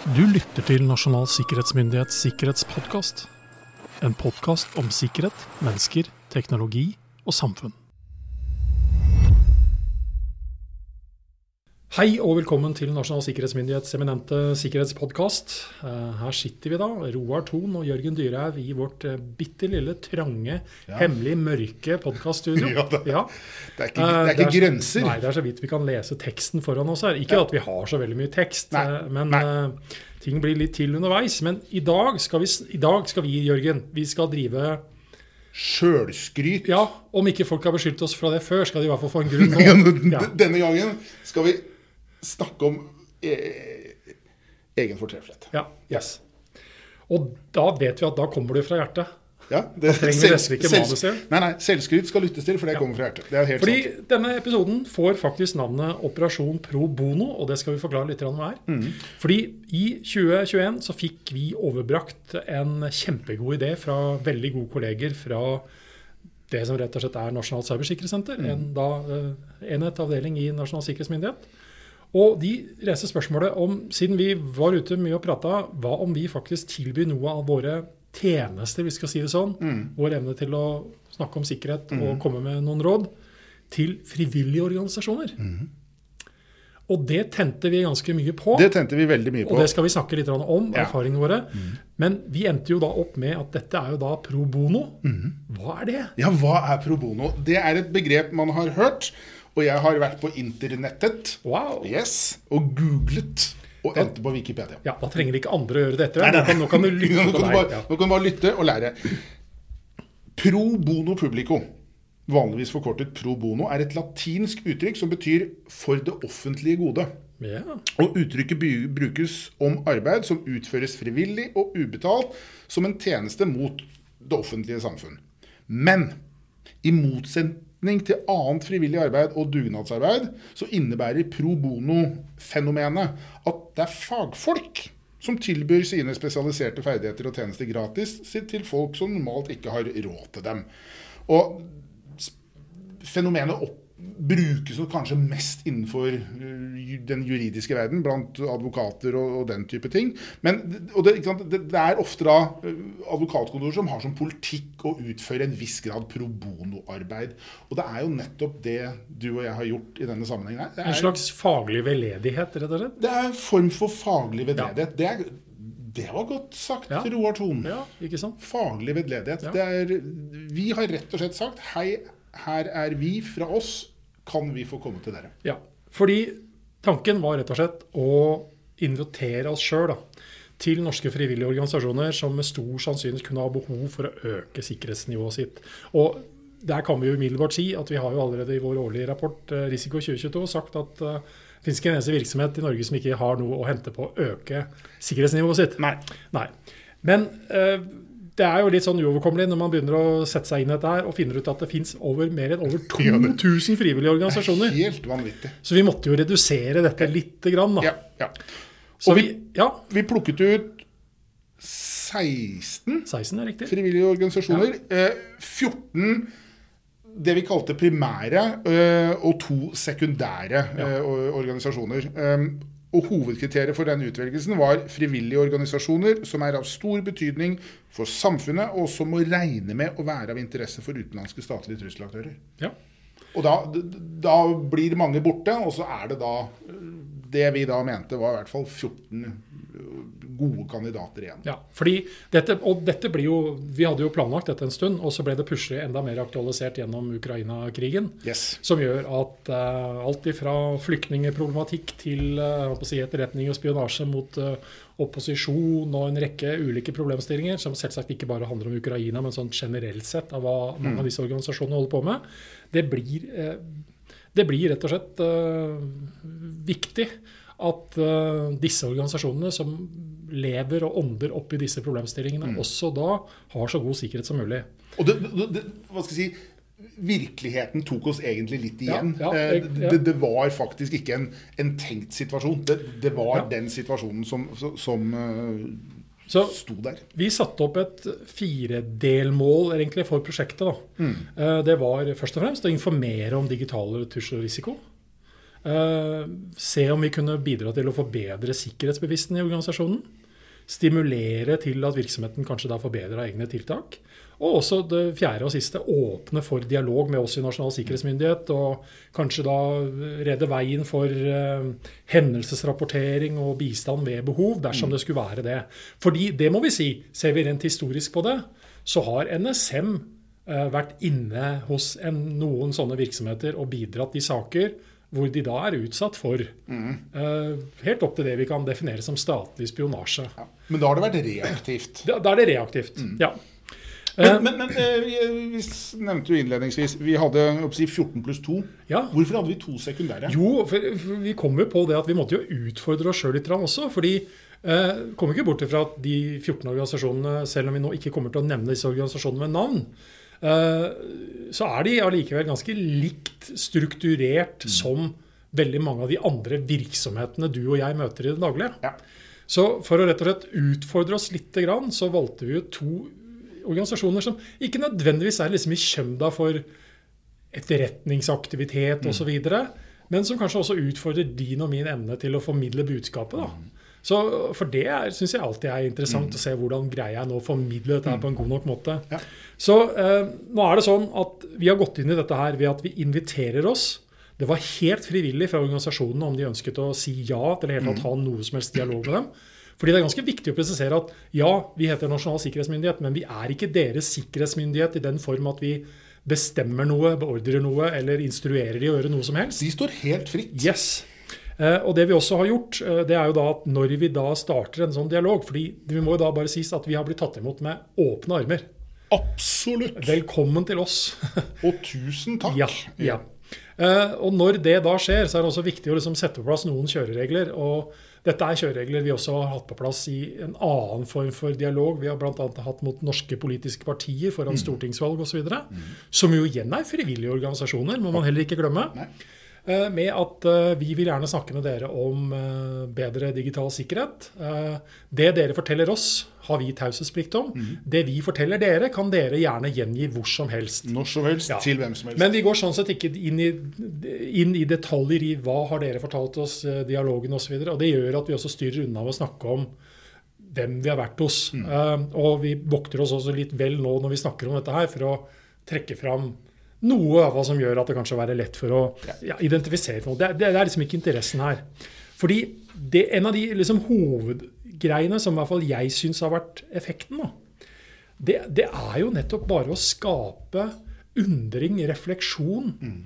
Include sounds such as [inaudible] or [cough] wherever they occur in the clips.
Du lytter til Nasjonal sikkerhetsmyndighets sikkerhetspodkast. En podkast om sikkerhet, mennesker, teknologi og samfunn. Hei og velkommen til Nasjonal sikkerhetsmyndighets eminente sikkerhetspodkast. Eh, Her sitter vi da, Roar Thon og Jørgen Dyrhaug i vårt eh, bitte lille, trange, hemmelig, mørke podkaststudio. [laughs] Ja, det- Ja. Det er ikke, Eh, det er ikke så- grenser. Nei, det er så vidt vi kan lese teksten foran oss her. Ikke at vi har så veldig mye tekst, Nei, men nei. ting blir litt til underveis. Men i dag skal vi, i dag skal vi Jørgen, vi skal drive Sjølskryt. Ja, om ikke folk har beskyldt oss fra det før, skal de i hvert fall få en grunn [laughs] nå. Ja. Denne gangen skal vi snakke om eh, egen fortreffelighet. ja, yes. Og da vet vi at da kommer du fra hjertet. Ja, det, trenger nesten ikke manuset. Nei, nei, selvskryt skal lyttes til, for det kommer fra hjertet. Det er helt Fordi sant. denne episoden får faktisk navnet Operasjon pro bono, og det skal vi forklare litt om hva er. Mm. Fordi i 2021 så fikk vi overbrakt en kjempegod idé fra veldig gode kolleger fra det som rett og slett er Nasjonalt cybersikkerhetssenter, Mm. en da, eh, enhet, avdeling i Nasjonal sikkerhetsmyndighet. Og de reiser spørsmålet om, siden vi var ute mye og prata, hva om vi faktisk tilbyr noe av våre tjenester, vi skal si det sånn, Mm. vår evne til å snakke om sikkerhet og komme med noen råd, til frivillige organisasjoner. Og det tente vi ganske mye på. Det tente vi veldig mye på. Og det skal vi snakke litt om, Ja. erfaringene våre. Men vi endte jo da opp med at dette er jo da pro bono. Hva er det? Ja, hva er pro bono? Det er et begrep man har hørt, og jeg har vært på internettet Wow! yes, og googlet, og endte på Wikipedia. Ja, Da trenger ikke andre å gjøre dette. Nei, Nei, nei, Nå, kan- nå kan du [laughs] lytte Nå kan du bare, Ja. nå kan du bare lytte og lære. Pro bono publico, vanligvis forkortet pro bono, er et latinsk uttrykk som betyr 'for det offentlige gode'. Ja. Og Uttrykket brukes om arbeid som utføres frivillig og ubetalt som en tjeneste mot det offentlige samfunn. Men i motsetning til annet frivillig arbeid og dugnadsarbeid, så innebærer pro bono-fenomenet at det er fagfolk som tilbyr sine spesialiserte ferdigheter og tjenester gratis til folk som normalt ikke har råd til dem. Og fenomenet opp, brukes jo kanskje mest innenfor uh, den juridiske verden, blant advokater og, og den type ting. Men, og det, det, det er ofte da uh, advokatkontorer som har som politikk å utføre en viss grad pro bono-arbeid. Og det er jo nettopp det du og jeg har gjort i denne sammenhengen her. En slags faglig veldedighet, rett og slett? det er en form for faglig vedledighet. Det, er, det var godt sagt, Ja. Roar Thon. Ja? Faglig vedledighet. Ja. Er, vi har rett og slett sagt hei, her er vi fra oss. Kan vi få komme til dere? Ja, fordi tanken var rett og slett å invitere oss sjøl til norske frivillige organisasjoner som med stor sannsynlighet kunne ha behov for å øke sikkerhetsnivået sitt. Og der kan vi jo umiddelbart si at vi har jo allerede i vår årlige rapport eh, Risiko 2022 sagt at uh, det finnes ikke en eneste virksomhet i Norge som ikke har noe å hente på å øke sikkerhetsnivået sitt. Nei. Nei. Men eh, det er jo litt sånn uoverkommelig når man begynner å sette seg inn i dette her og finner ut at det fins mer enn over [laughs] 2000 frivillige organisasjoner. Helt vanvittig. Så vi måtte jo redusere dette lite grann. Da. Ja, ja. Og vi, ja, Vi plukket ut 16 16 er frivillige organisasjoner. Ja. 14 det vi kalte primære, eh, og to sekundære eh, organisasjoner. Og Hovedkriteriet for denne utvelgelsen var frivillige organisasjoner som er av stor betydning for samfunnet, og som må regne med å være av interesse for utenlandske statlige trusselaktører. Ja. Og da, da blir mange borte, og så er det da Det vi da mente var i hvert fall 14 gode kandidater igjen. ja. Fordi dette, og dette blir jo, Vi hadde jo planlagt dette en stund, og så ble det plutselig enda mer aktualisert gjennom Ukraina-krigen. Yes. Som gjør at uh, alt ifra flyktningeproblematikk til uh, si etterretning og spionasje mot uh, opposisjon og en rekke ulike problemstillinger, som selvsagt ikke bare handler om Ukraina, men sånn generelt sett av hva mange av disse organisasjonene holder på med, det blir, det blir rett og slett viktig at disse organisasjonene som lever og ånder opp i disse problemstillingene, også da har så god sikkerhet som mulig. Og det, det, hva skal jeg si Virkeligheten tok oss egentlig litt igjen. Ja, ja, Eh, jeg- ja. det, det var faktisk ikke en, en tenkt situasjon. Det, det var Ja. den situasjonen som, som, eh, Så sto der. Vi satte opp et firedelmål egentlig for prosjektet. Da. Eh, Det var først og fremst å informere om digital risiko. Se om vi kunne bidra til å forbedre sikkerhetsbevissten i organisasjonen. Stimulere til at virksomheten kanskje da forbedrer egne tiltak. Og også det fjerde og siste, åpne for dialog med oss i Nasjonal sikkerhetsmyndighet. Og kanskje da redde veien for uh, hendelsesrapportering og bistand ved behov, dersom mm. det skulle være det. Fordi det må vi si, ser vi rent historisk på det, så har NSM eh, vært inne hos en, noen sånne virksomheter og bidratt i saker hvor de da er utsatt for mm. uh, helt opp til det vi kan definere som statlig spionasje. Ja. Men da har det vært reaktivt? Da, da er det reaktivt, mm. ja. Men, eh, men, men eh, vi, vi, nevnte jo innledningsvis vi hadde si, 14 pluss 2. Ja. Hvorfor hadde vi to sekundære? Jo, for, for Vi kom jo på det at vi måtte jo utfordre oss sjøl litt også. fordi eh, kommer ikke bort ifra at de 14 organisasjonene, selv om vi nå ikke kommer til å nevne disse organisasjonene med navn, eh, så er de allikevel ganske likt strukturert mm. som veldig mange av de andre virksomhetene du og jeg møter i det daglige. Ja. Så for å rett og slett utfordre oss litt, så valgte vi jo to organisasjoner som ikke nødvendigvis er liksom i kjømda for etterretningsaktivitet mm. osv., men som kanskje også utfordrer din og min evne til å formidle budskapet. da. Så For det syns jeg alltid er interessant mm. å se hvordan greier jeg nå å formidle dette her mm. på en god nok måte. Ja. Så eh, nå er det sånn at vi har gått inn i dette her ved at vi inviterer oss. Det var helt frivillig fra organisasjonene om de ønsket å si ja til å mm. ha noe som helst dialog med dem. Fordi det er ganske viktig å presisere at ja, vi heter Nasjonal sikkerhetsmyndighet, men vi er ikke deres sikkerhetsmyndighet i den form at vi bestemmer noe, beordrer noe eller instruerer de å gjøre noe som helst. De står helt fritt. Yes. Eh, og det vi også har gjort, eh, det er jo da at når vi da starter en sånn dialog fordi vi må jo da bare sies at vi har blitt tatt imot med åpne armer. Absolutt. Velkommen til oss. [laughs] og tusen takk. Ja, ja. Eh, og når det da skjer, så er det også viktig å liksom sette på plass noen kjøreregler. og dette er kjøreregler vi også har hatt på plass i en annen form for dialog. Vi har bl.a. hatt mot norske politiske partier foran mm. stortingsvalg osv. Mm. Som jo igjen er frivillige organisasjoner, må man heller ikke glemme. Nei. Eh, med at eh, vi vil gjerne snakke med dere om eh, bedre digital sikkerhet. Det dere forteller oss, har vi taushetsplikt om. Mm. Det vi forteller dere, kan dere gjerne gjengi hvor som helst. Når som helst, ja. til hvem som helst. Men vi går sånn sett ikke inn i, inn i detaljer i hva har dere fortalt oss, dialogen osv. Og, så og det gjør at vi også styrer unna å snakke om hvem vi har vært hos. Mm. Og vi vokter oss også litt vel nå når vi snakker om dette her, for å trekke fram noe hva som gjør at det kanskje er lett for å ja, identifisere noe. Det, det, det, er liksom ikke interessen her. Fordi det, en av de liksom, hovedgreiene som i hvert fall jeg syns har vært effekten, da, det, det, er jo nettopp bare å skape undring, refleksjon, mm.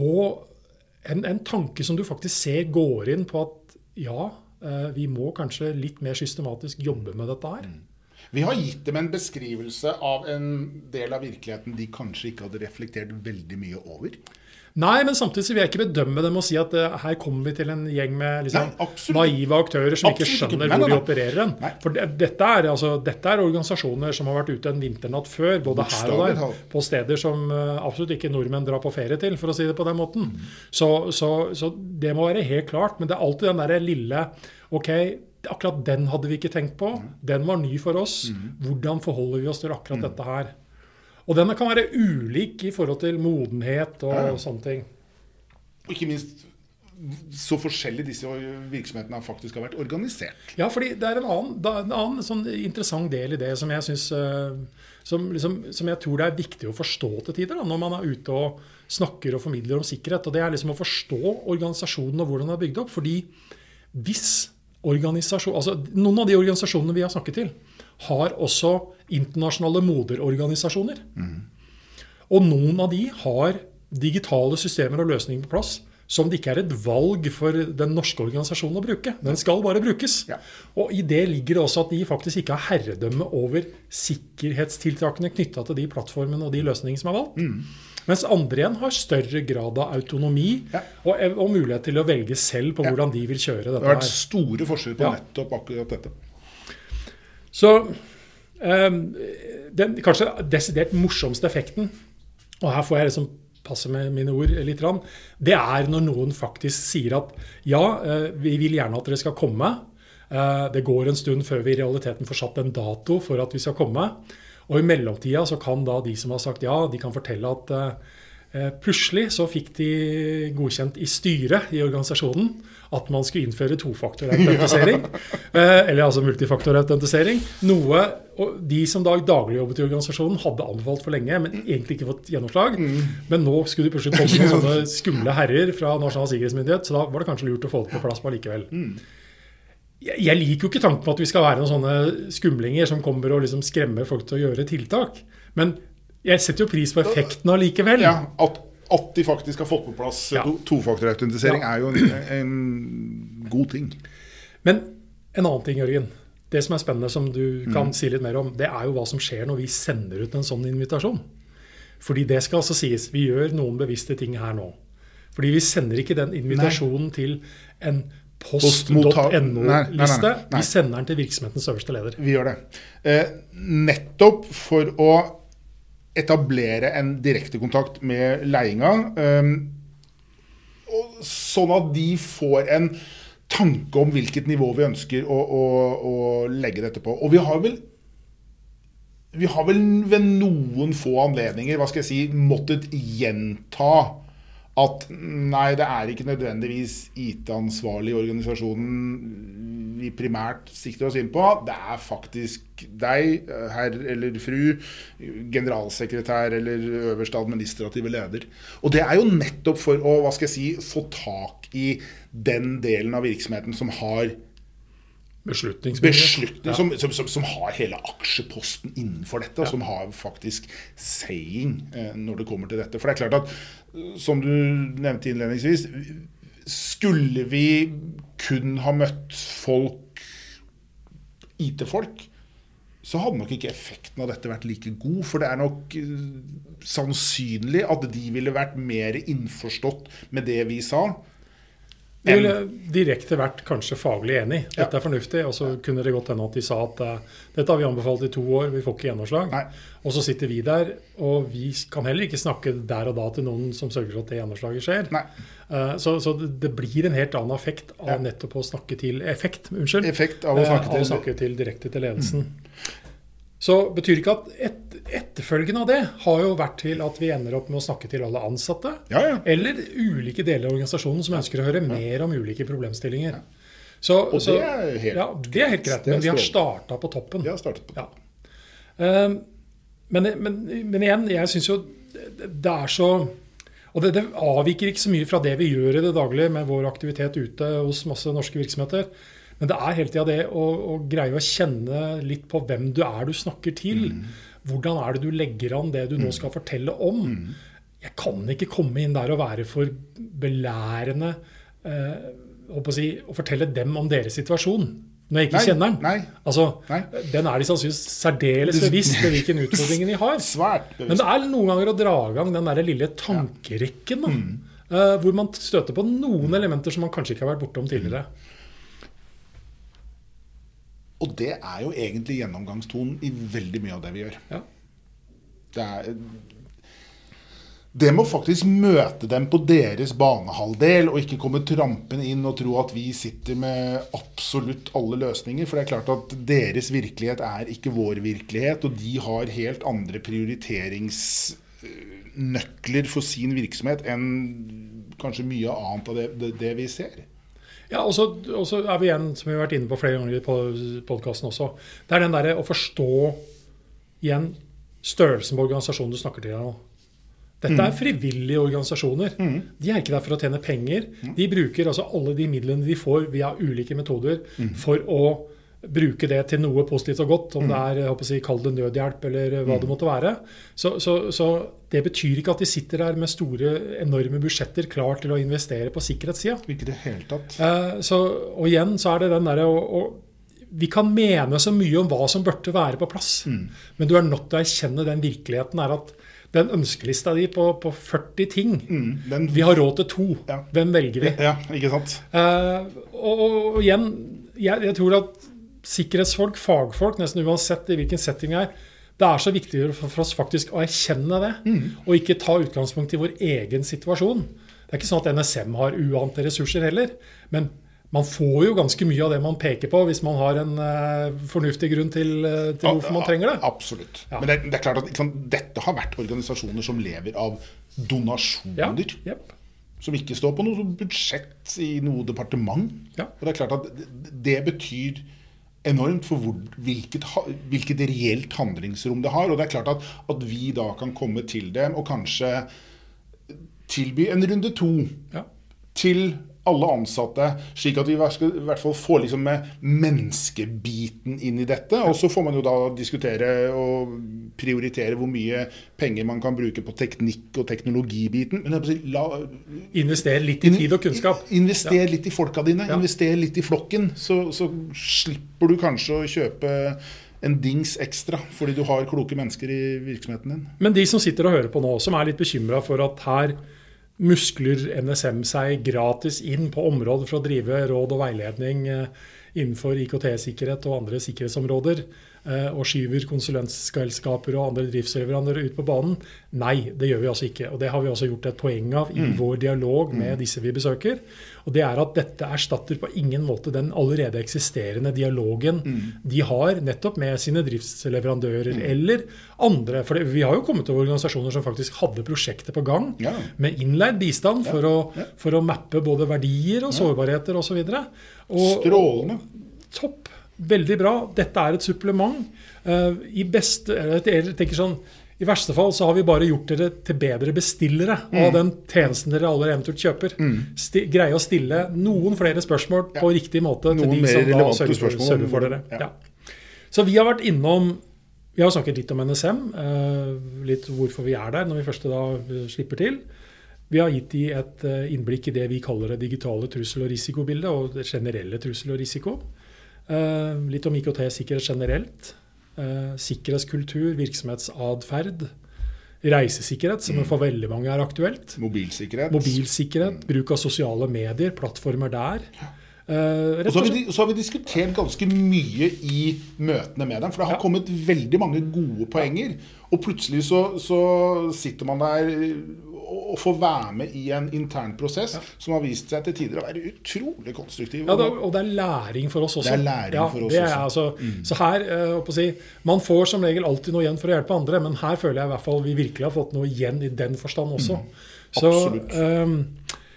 og en, en, tanke som du faktisk ser går inn på at ja, eh, vi må kanskje litt mer systematisk jobbe med dette her. Mm. Vi har gitt dem en beskrivelse av en del av virkeligheten de kanskje ikke hadde reflektert veldig mye over. Nei, men samtidig vil jeg ikke bedømme dem og si at uh, her kommer vi til en gjeng med liksom, Nei, naive aktører som absolutt ikke skjønner hvor vi opererer hen. For det, dette, er, altså, dette, er, organisasjoner som har vært ute en vinternatt før, både her og der, på steder som uh, absolutt ikke nordmenn drar på ferie til, for å si det på den måten. Mm. Så, så, så, det må være helt klart. Men det er alltid den derre lille Ok, akkurat den hadde vi ikke tenkt på. Mm. Den var ny for oss. Mm. Hvordan forholder vi oss til akkurat mm. dette her? Og den kan være ulik i forhold til modenhet og ja. sånne ting. Og ikke minst så forskjellig disse virksomhetene faktisk har vært organisert. Ja, fordi det er en annen, en annen sånn interessant del i det som jeg, synes, eh, som, liksom, som jeg tror det er viktig å forstå til tider da, når man er ute og snakker og formidler om sikkerhet. og Det er liksom å forstå organisasjonen og hvordan den er bygd opp. fordi hvis organisasjon, altså Noen av de organisasjonene vi har snakket til, har også internasjonale moderorganisasjoner. Mm. Og noen av de har digitale systemer og løsninger på plass som det ikke er et valg for den norske organisasjonen å bruke. Den skal bare brukes. Ja. Og i det ligger det også at de faktisk ikke har herredømme over sikkerhetstiltakene knytta til de plattformene og de løsningene som er valgt. Mm. Mens andre igjen har større grad av autonomi ja. og, og, mulighet til å velge selv på hvordan de vil kjøre dette. Det har vært store forskjeller på nettopp akkurat dette. Så um, den kanskje desidert morsomste effekten, og her får jeg liksom passe med mine ord litt, det er når noen faktisk sier at ja, eh, vi vil gjerne at dere skal komme. Eh, det går en stund før vi i realiteten får satt en dato for at vi skal komme. Og i mellomtida så kan da de som har sagt ja, de kan fortelle at Eh, plutselig så fikk de godkjent i styret i organisasjonen at man skulle innføre tofaktorautentisering. [laughs] eh, eller altså multifaktorautentisering. Noe og de som da daglig jobbet i organisasjonen, hadde anbefalt for lenge, men egentlig ikke fått gjennomslag. Men nå skulle de plutselig komme med [laughs] sånne skumle herrer fra Nasjonal sikkerhetsmyndighet, så da var det kanskje lurt å få det på plass på likevel. Jeg, jeg liker jo ikke tanken på at vi skal være noen sånne skumlinger som kommer og liksom skremmer folk til å gjøre tiltak. Men jeg setter jo pris på effekten allikevel. Ja, at, at de faktisk har fått på plass Ja. tofaktorautentisering, Ja. er jo en, en god ting. Men en annen ting, Jørgen. Det som er spennende, som du kan si litt mer om, det er jo hva som skjer når vi sender ut en sånn invitasjon. Fordi det skal altså sies, vi gjør noen bevisste ting her nå. Fordi vi sender ikke den invitasjonen til en Post.no-liste. Vi sender den til virksomhetens øverste leder. Vi gjør det. Eh, nettopp for å etablere en direktekontakt med leiinga. Eh, sånn at de får en tanke om hvilket nivå vi ønsker å, å, å legge dette på. Og vi har vel vi har vel ved noen få anledninger hva skal jeg si, måttet gjenta at nei, det er ikke nødvendigvis IT-ansvarlig i organisasjonen vi primært sikter oss inn på. Det er faktisk deg, herr eller fru, generalsekretær eller øverste administrative leder. Og det er jo nettopp for å hva skal jeg si, få tak i den delen av virksomheten som har Beslutningsmyndighet. beslutning, Ja. som, som, som, som har hele aksjeposten innenfor dette, og som har faktisk saying eh, når det kommer til dette. For det er klart at, eh, som du nevnte innledningsvis, skulle vi kun ha møtt folk, IT-folk, så hadde nok ikke effekten av dette vært like god. For det er nok eh, sannsynlig at de ville vært mer innforstått med det vi sa. De ville direkte vært kanskje faglig enig. Dette er fornuftig. Og så kunne det godt hende at de sa at eh, dette har vi anbefalt i to år, vi får ikke gjennomslag. Nei. Og så sitter vi der, og vi kan heller ikke snakke der og da til noen som sørger for at det gjennomslaget skjer. Eh, Så, så det det blir en helt annen effekt av nettopp å snakke til effekt, unnskyld. Effekt av å Eh, snakke av å snakke til direkte til ledelsen. Så betyr ikke at et, etterfølgen av det har jo vært til at vi ender opp med å snakke til alle ansatte. Ja, ja. Eller ulike deler av organisasjonen som ønsker å høre mer om ulike problemstillinger. Så, Og så, det er helt ja, det er helt greit, men vi har starta på toppen. Vi har startet på toppen. Ja. Um, men, men, men igjen, jeg syns jo det er så Og det, det avviker ikke så mye fra det vi gjør i det daglige med vår aktivitet ute hos masse norske virksomheter. Men det er hele tida det å, å greie å kjenne litt på hvem du er du snakker til. Hvordan er det du legger an det du nå skal fortelle om? Jeg kan ikke komme inn der og være for belærende eh, å, si, å fortelle dem om deres situasjon når jeg ikke Nei, kjenner den. nei. Altså, Nei. Den er de sannsynligvis særdeles bevisst på hvilken [laughs] utfordringen de har. Svært Men det er noen ganger å dra i gang den der lille tankerekken. Da, Mm. uh, hvor man støter på noen elementer som man kanskje ikke har vært bortom tidligere. Og det er jo egentlig gjennomgangstonen i veldig mye av det vi gjør. Ja. Det, er, det må faktisk møte dem på deres banehalvdel, og ikke komme trampende inn og tro at vi sitter med absolutt alle løsninger. For det er klart at deres virkelighet er ikke vår virkelighet, og de har helt andre prioriteringsnøkler for sin virksomhet enn kanskje mye annet av det, det, det vi ser. Ja, og så er vi igjen, som vi har vært inne på flere ganger på podkasten også, det er den derre å forstå igjen størrelsen på organisasjonen du snakker til. nå. Dette er frivillige organisasjoner. De er ikke der for å tjene penger. De bruker altså alle de midlene de får via ulike metoder for å bruke det til noe positivt og godt, om det er jeg håper å si, kall det nødhjelp eller hva det måtte være. Så, så, så det betyr ikke at de sitter der med store, enorme budsjetter klar til å investere på sikkerhetssida. Ikke det hele tatt. Eh, så, og igjen så er det den derre Vi kan mene så mye om hva som burde være på plass, men du er nødt til å erkjenne den virkeligheten er at den ønskelista di på, på 40 ting Mm, den, Vi har råd til to. Ja. Hvem velger vi? ja, ikke sant? Uh, og, og, og igjen, jeg, jeg tror at sikkerhetsfolk, fagfolk, nesten uansett i hvilken setting det er, det er så viktig for, oss faktisk å erkjenne det, og ikke ta utgangspunkt i vår egen situasjon. Det er ikke sånn at NSM har uante ressurser heller, men man får jo ganske mye av det man peker på, hvis man har en uh, fornuftig grunn til, uh, til hvorfor man trenger det. Absolutt. Ja. Men det, det, er klart at liksom, dette har vært organisasjoner som lever av donasjoner. Ja. Yep. Som ikke står på noe budsjett i noe departement. Ja. Og det er klart at det betyr enormt for hvor, hvilket, hvilket, reelt handlingsrom det har. Og det er klart at, at vi da kan komme til dem og kanskje tilby en runde to ja. til alle ansatte, slik at vi i hvert fall får liksom med menneskebiten inn i dette. Og så får man jo da diskutere og prioritere hvor mye penger man kan bruke på teknikk og teknologibiten. Men si, la, Investere litt i tid og kunnskap. Invester ja. litt i folka dine. Ja. Invester litt i flokken. Så, så slipper du kanskje å kjøpe en dings ekstra fordi du har kloke mennesker i virksomheten din. Men de som sitter og hører på nå, som er litt bekymra for at her muskler NSM seg gratis inn på områder for å drive råd og veiledning eh, innenfor IKT-sikkerhet og andre sikkerhetsområder, og skyver konsulentselskaper og andre driftsleverandører ut på banen. Nei, det gjør vi altså ikke. Og det har vi også gjort et poeng av i mm. vår dialog med mm. disse vi besøker. Og det er at dette erstatter på ingen måte den allerede eksisterende dialogen mm. de har nettopp med sine driftsleverandører mm. eller andre. For vi har jo kommet over organisasjoner som faktisk hadde prosjekter på gang ja. med innleid bistand for, å, for, å, mappe både verdier og sårbarheter osv. Strålende. Topp. Veldig bra. Dette er et supplement. Uh, I beste, jeg tenker sånn, i verste fall så har vi bare gjort dere til bedre bestillere mm. av den tjenesten dere aller eventuelt kjøper. Mm. greie å stille noen flere spørsmål ja. på riktig måte noen til de som da sørger for, sørger for dere. Ja. Ja. Så vi har vært innom Vi har snakket litt om NSM, eh, litt hvorfor vi er der når vi først da eh, slipper til. Vi har gitt de et innblikk i det vi kaller det digitale trussel- og risikobildet, og det generelle trussel og risiko. Uh, litt om IKT-sikkerhet generelt. Eh, sikkerhetskultur, virksomhetsatferd. Reisesikkerhet, som for veldig mange er aktuelt. Mobilsikkerhet. Mobilsikkerhet, Bruk av sosiale medier, plattformer der. Uh, og så har, vi, så har, vi, diskutert ganske mye i møtene med dem. For det har ja. kommet veldig mange gode poenger. Og plutselig så, så sitter man der å få være med i en intern prosess ja. som har vist seg til tider å være utrolig konstruktiv. Ja, og det er læring for oss også. Det er læring ja, for oss også. Altså, mm. Så her, uh, si, Man får som regel alltid noe igjen for å hjelpe andre, men her føler jeg i hvert fall vi virkelig har fått noe igjen i den forstand også. Mm. Så, um,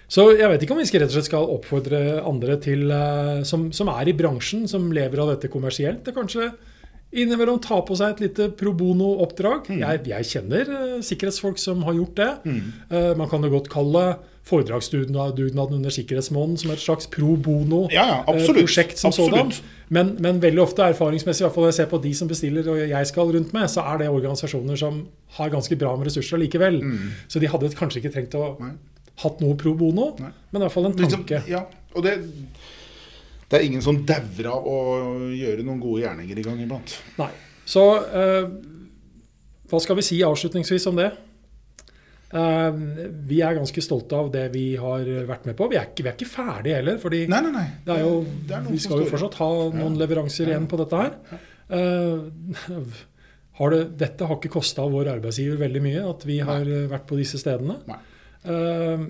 så, jeg vet ikke om vi skal rett og slett skal oppfordre andre til, uh, som, som, er i bransjen, som lever av dette kommersielt, det kanskje innimellom ta på seg et lite pro bono-oppdrag. Mm. Jeg, jeg, kjenner uh, sikkerhetsfolk som har gjort det. Mm. Uh, man kan jo godt kalle foredragsdugnaden under Sikkerhetsmåneden som et slags pro bono-prosjekt ja, ja, som sådan. Men, men, veldig ofte erfaringsmessig, i hvert fall jeg ser på de som bestiller og jeg skal rundt med, så er det organisasjoner som har ganske bra med ressurser likevel. Mm. Så de hadde kanskje ikke trengt å Nei. hatt noe pro bono, Nei. men i hvert fall en liksom, tanke. Liksom, ja, og det det er ingen som dauer av å gjøre noen gode gjerninger i gang iblant. Nei. Så eh, hva skal vi si avslutningsvis om det? Eh, vi er ganske stolte av det vi har vært med på. Vi er ikke, vi er ikke ferdige heller. fordi nei, nei, nei. Det er jo, det er vi skal jo fortsatt ha noen ja. leveranser igjen på dette her. Eh, har det, dette har ikke kosta vår arbeidsgiver veldig mye at vi har vært på disse stedene. Eh,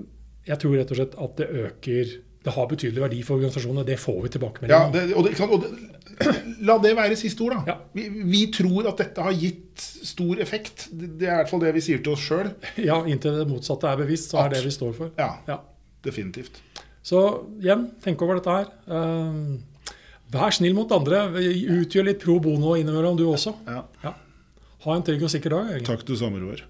jeg tror rett og slett at det øker det har betydelig verdi for organisasjonene. Det får vi tilbakemelding ja, det, og det, og det, [clears throat] La det være siste ord, da. Ja. Vi, vi, tror at dette har gitt stor effekt. Det er i hvert fall det vi sier til oss sjøl. [laughs] Ja, inntil det motsatte er bevisst, så er det vi står for. Ja, ja. definitivt. Så igjen, tenk over dette her. Uh, vær snill mot andre. Utgjør litt pro bono innimellom, du også. Ja. Ha en trygg og sikker dag. Takk du samme, Roar.